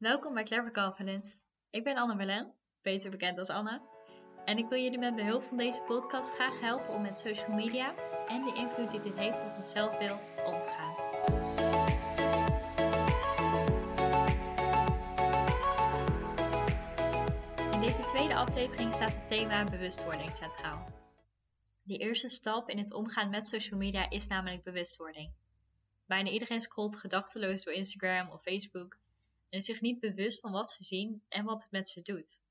Welkom bij Clever Confidence. Ik ben Anne Belen, beter bekend als Anne. En ik wil jullie met behulp van deze podcast graag helpen om met social media en de invloed die dit heeft op ons zelfbeeld om te gaan. In deze tweede aflevering staat het thema bewustwording centraal. De eerste stap in het omgaan met social media is namelijk bewustwording. Bijna iedereen scrolt gedachteloos door Instagram of Facebook en zich niet bewust van wat ze zien en wat het met ze doet.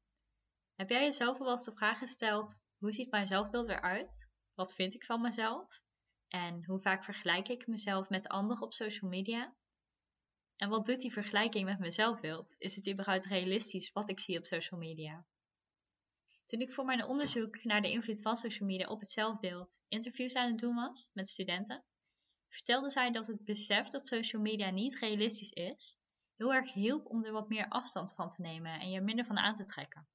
Heb jij jezelf wel eens de vraag gesteld: hoe ziet mijn zelfbeeld eruit? Wat vind ik van mezelf? En hoe vaak vergelijk ik mezelf met anderen op social media? En wat doet die vergelijking met mijn zelfbeeld? Is het überhaupt realistisch wat ik zie op social media? Toen ik voor mijn onderzoek naar de invloed van social media op het zelfbeeld interviews aan het doen was met studenten, vertelde zij dat het besef dat social media niet realistisch is, heel erg hielp om er wat meer afstand van te nemen en je minder van aan te trekken.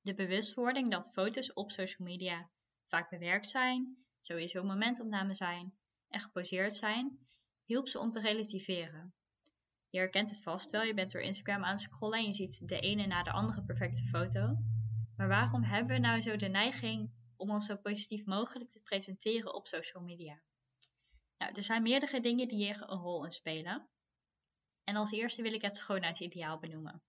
De bewustwording dat foto's op social media vaak bewerkt zijn, sowieso momentopnamen zijn en geposeerd zijn, hielp ze om te relativeren. Je herkent het vast wel, je bent door Instagram aan het scrollen en je ziet de ene na de andere perfecte foto. Maar waarom hebben we nou zo de neiging om ons zo positief mogelijk te presenteren op social media? Nou, er zijn meerdere dingen die hier een rol in spelen. En als eerste wil ik het schoonheidsideaal benoemen.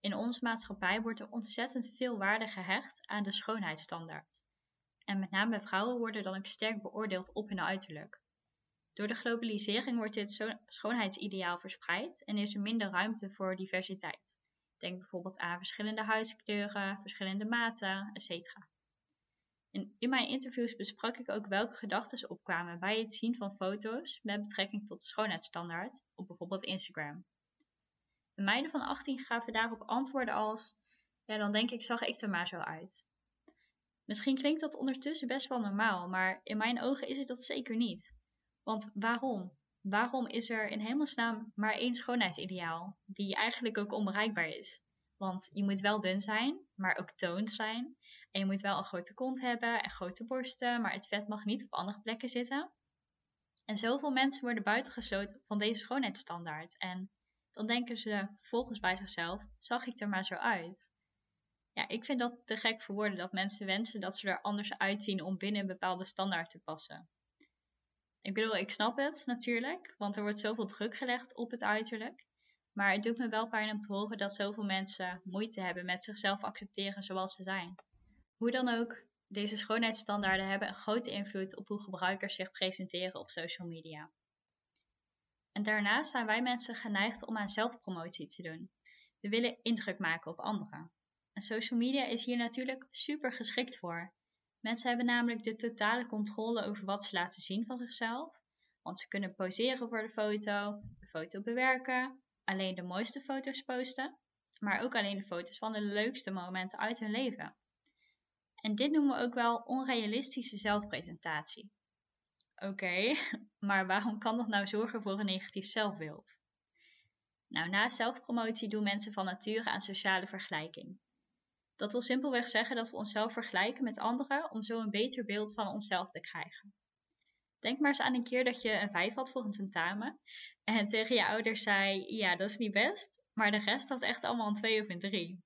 In onze maatschappij wordt er ontzettend veel waarde gehecht aan de schoonheidsstandaard. En met name vrouwen worden dan ook sterk beoordeeld op hun uiterlijk. Door de globalisering wordt dit schoonheidsideaal verspreid en is er minder ruimte voor diversiteit. Denk bijvoorbeeld aan verschillende huidskleuren, verschillende maten, etc. En in mijn interviews besprak ik ook welke gedachten opkwamen bij het zien van foto's met betrekking tot de schoonheidsstandaard op bijvoorbeeld Instagram. De meiden van 18 gaven daarop antwoorden als: Ja, dan denk ik, zag ik er maar zo uit. Misschien klinkt dat ondertussen best wel normaal, maar in mijn ogen is het dat zeker niet. Want waarom? Waarom is er in hemelsnaam maar één schoonheidsideaal, die eigenlijk ook onbereikbaar is? Want je moet wel dun zijn, maar ook toond zijn. En je moet wel een grote kont hebben en grote borsten, maar het vet mag niet op andere plekken zitten. En zoveel mensen worden buitengesloten van deze schoonheidsstandaard. En dan denken ze vervolgens bij zichzelf: zag ik er maar zo uit? Ja, ik vind dat te gek voor woorden dat mensen wensen dat ze er anders uitzien om binnen een bepaalde standaard te passen. Ik bedoel, ik snap het natuurlijk, want er wordt zoveel druk gelegd op het uiterlijk. Maar het doet me wel pijn om te horen dat zoveel mensen moeite hebben met zichzelf accepteren zoals ze zijn. Hoe dan ook, deze schoonheidsstandaarden hebben een grote invloed op hoe gebruikers zich presenteren op social media. En daarnaast zijn wij mensen geneigd om aan zelfpromotie te doen. We willen indruk maken op anderen. En social media is hier natuurlijk super geschikt voor. Mensen hebben namelijk de totale controle over wat ze laten zien van zichzelf. Want ze kunnen poseren voor de foto, de foto bewerken, alleen de mooiste foto's posten, maar ook alleen de foto's van de leukste momenten uit hun leven. En dit noemen we ook wel onrealistische zelfpresentatie. Oké, maar waarom kan dat nou zorgen voor een negatief zelfbeeld? Nou, na zelfpromotie doen mensen van nature aan sociale vergelijking. Dat wil simpelweg zeggen dat we onszelf vergelijken met anderen om zo een beter beeld van onszelf te krijgen. Denk maar eens aan een keer dat je een 5 had voor een tentamen en tegen je ouders zei: Ja, dat is niet best, maar de rest had echt allemaal een 2 of een 3.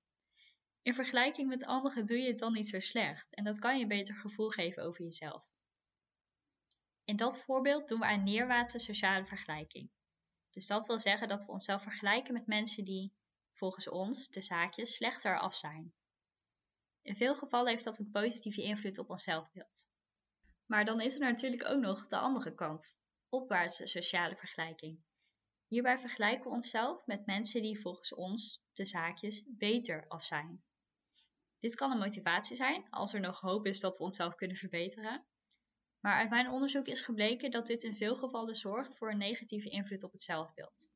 In vergelijking met anderen doe je het dan niet zo slecht en dat kan je een beter gevoel geven over jezelf. In dat voorbeeld doen we aan neerwaartse sociale vergelijking. Dus dat wil zeggen dat we onszelf vergelijken met mensen die, volgens ons, de zaakjes, slechter af zijn. In veel gevallen heeft dat een positieve invloed op ons zelfbeeld. Maar dan is er natuurlijk ook nog de andere kant, opwaartse sociale vergelijking. Hierbij vergelijken we onszelf met mensen die volgens ons, de zaakjes, beter af zijn. Dit kan een motivatie zijn als er nog hoop is dat we onszelf kunnen verbeteren. Maar uit mijn onderzoek is gebleken dat dit in veel gevallen zorgt voor een negatieve invloed op het zelfbeeld.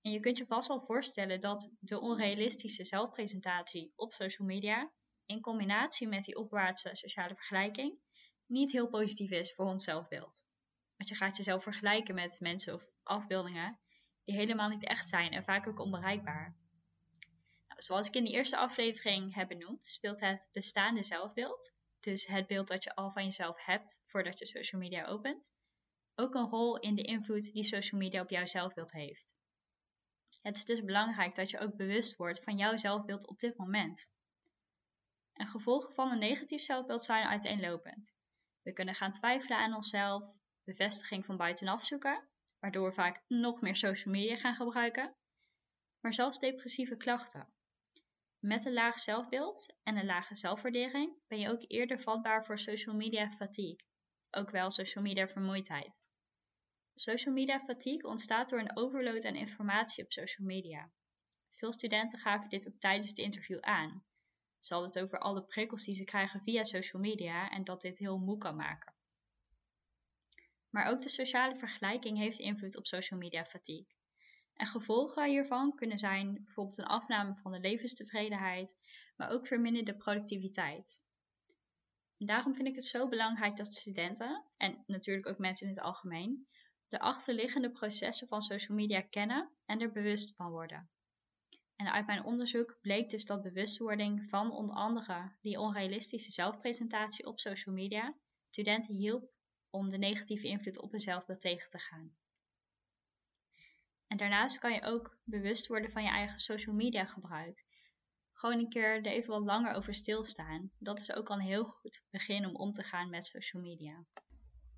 En je kunt je vast wel voorstellen dat de onrealistische zelfpresentatie op social media, in combinatie met die opwaartse sociale vergelijking, niet heel positief is voor ons zelfbeeld. Want je gaat jezelf vergelijken met mensen of afbeeldingen die helemaal niet echt zijn en vaak ook onbereikbaar. Zoals ik in de eerste aflevering heb benoemd, speelt het bestaande zelfbeeld, dus het beeld dat je al van jezelf hebt voordat je social media opent, ook een rol in de invloed die social media op jouw zelfbeeld heeft. Het is dus belangrijk dat je ook bewust wordt van jouw zelfbeeld op dit moment. En gevolgen van een negatief zelfbeeld zijn uiteenlopend. We kunnen gaan twijfelen aan onszelf, bevestiging van buitenaf zoeken, waardoor we vaak nog meer social media gaan gebruiken, maar zelfs depressieve klachten. Met een laag zelfbeeld en een lage zelfwaardering ben je ook eerder vatbaar voor social media fatigue, ook wel social media vermoeidheid. Social media fatigue ontstaat door een overload aan informatie op social media. Veel studenten gaven dit ook tijdens het interview aan. Ze hadden het over alle prikkels die ze krijgen via social media en dat dit heel moe kan maken. Maar ook de sociale vergelijking heeft invloed op social media fatigue. En gevolgen hiervan kunnen zijn bijvoorbeeld een afname van de levenstevredenheid, maar ook verminderde productiviteit. Daarom vind ik het zo belangrijk dat studenten, en natuurlijk ook mensen in het algemeen, de achterliggende processen van social media kennen en er bewust van worden. En uit mijn onderzoek bleek dus dat bewustwording van onder andere die onrealistische zelfpresentatie op social media studenten hielp om de negatieve invloed op hun zelfbeeld tegen te gaan. En daarnaast kan je ook bewust worden van je eigen social media gebruik. Gewoon een keer er even wat langer over stilstaan. Dat is ook al een heel goed begin om om te gaan met social media.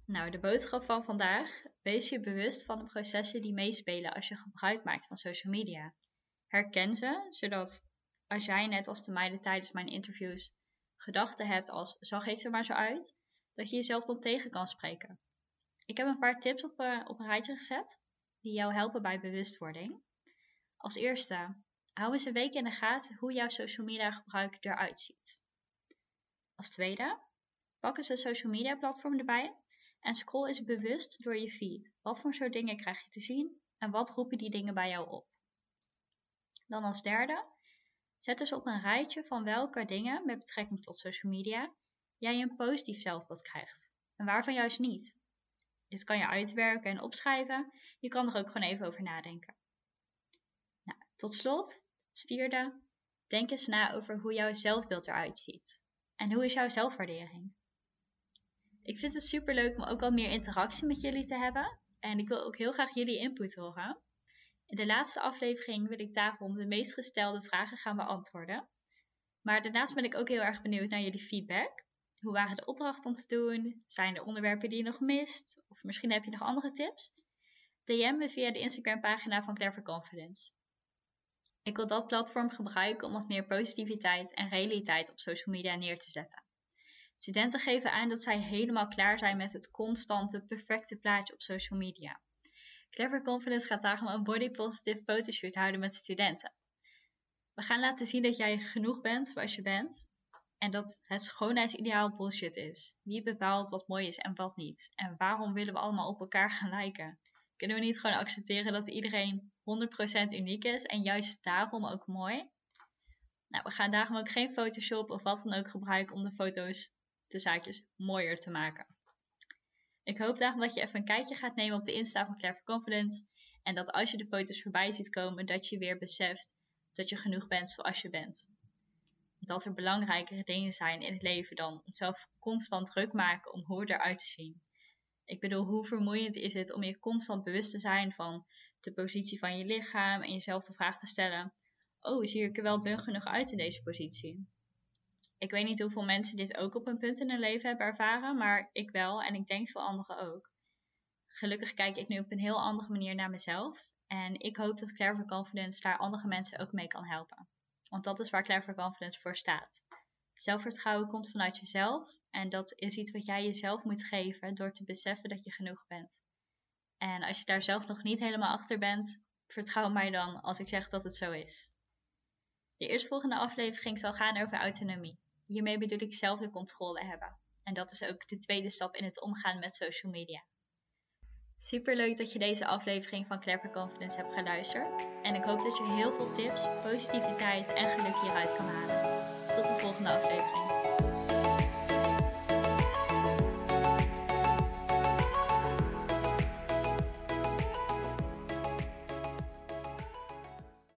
Nou, de boodschap van vandaag. Wees je bewust van de processen die meespelen als je gebruik maakt van social media. Herken ze, zodat als jij net als de meiden tijdens mijn interviews gedachten hebt als zag ik er maar zo uit, dat je jezelf dan tegen kan spreken. Ik heb een paar tips op, uh, op een rijtje gezet die jou helpen bij bewustwording. Als eerste, hou eens een week in de gaten hoe jouw social media gebruik eruit ziet. Als tweede, pak eens een social media platform erbij en scroll eens bewust door je feed. Wat voor soort dingen krijg je te zien en wat roepen die dingen bij jou op? Dan als derde, zet dus op een rijtje van welke dingen met betrekking tot social media jij een positief zelfbeeld krijgt en waarvan juist niet. Dit kan je uitwerken en opschrijven. Je kan er ook gewoon even over nadenken. Nou, tot slot, vierde, denk eens na over hoe jouw zelfbeeld eruit ziet. En hoe is jouw zelfwaardering? Ik vind het super leuk om ook al meer interactie met jullie te hebben. En ik wil ook heel graag jullie input horen. In de laatste aflevering wil ik daarom de meest gestelde vragen gaan beantwoorden. Maar daarnaast ben ik ook heel erg benieuwd naar jullie feedback. Hoe waren de opdrachten om te doen? Zijn er onderwerpen die je nog mist? Of misschien heb je nog andere tips? DM me via de Instagram pagina van Clever Confidence. Ik wil dat platform gebruiken om wat meer positiviteit en realiteit op social media neer te zetten. Studenten geven aan dat zij helemaal klaar zijn met het constante, perfecte plaatje op social media. Clever Confidence gaat daarom een body positive fotoshoot houden met studenten. We gaan laten zien dat jij genoeg bent zoals je bent en dat het schoonheidsideaal bullshit is. Wie bepaalt wat mooi is en wat niet? En waarom willen we allemaal op elkaar gaan lijken? Kunnen we niet gewoon accepteren dat iedereen 100% uniek is en juist daarom ook mooi? Nou, we gaan daarom ook geen Photoshop of wat dan ook gebruiken om de foto's de zaakjes mooier te maken. Ik hoop daarom dat je even een kijkje gaat nemen op de Insta van Clever Confidence en dat als je de foto's voorbij ziet komen, dat je weer beseft dat je genoeg bent zoals je bent dat er belangrijkere dingen zijn in het leven dan zelf constant druk maken om hoe eruit te zien. Ik bedoel, hoe vermoeiend is het om je constant bewust te zijn van de positie van je lichaam en jezelf de vraag te stellen: Oh, zie ik er wel dun genoeg uit in deze positie? Ik weet niet hoeveel mensen dit ook op een punt in hun leven hebben ervaren, maar ik wel en ik denk veel anderen ook. Gelukkig kijk ik nu op een heel andere manier naar mezelf en ik hoop dat Clever Confidence daar andere mensen ook mee kan helpen. Want dat is waar Clever Confidence voor staat. Zelfvertrouwen komt vanuit jezelf en dat is iets wat jij jezelf moet geven door te beseffen dat je genoeg bent. En als je daar zelf nog niet helemaal achter bent, vertrouw mij dan als ik zeg dat het zo is. De eerstvolgende aflevering zal gaan over autonomie. Hiermee bedoel ik zelf de controle hebben. En dat is ook de tweede stap in het omgaan met social media. Super leuk dat je deze aflevering van Clever Confidence hebt geluisterd. En ik hoop dat je heel veel tips, positiviteit en geluk hieruit kan halen. Tot de volgende aflevering.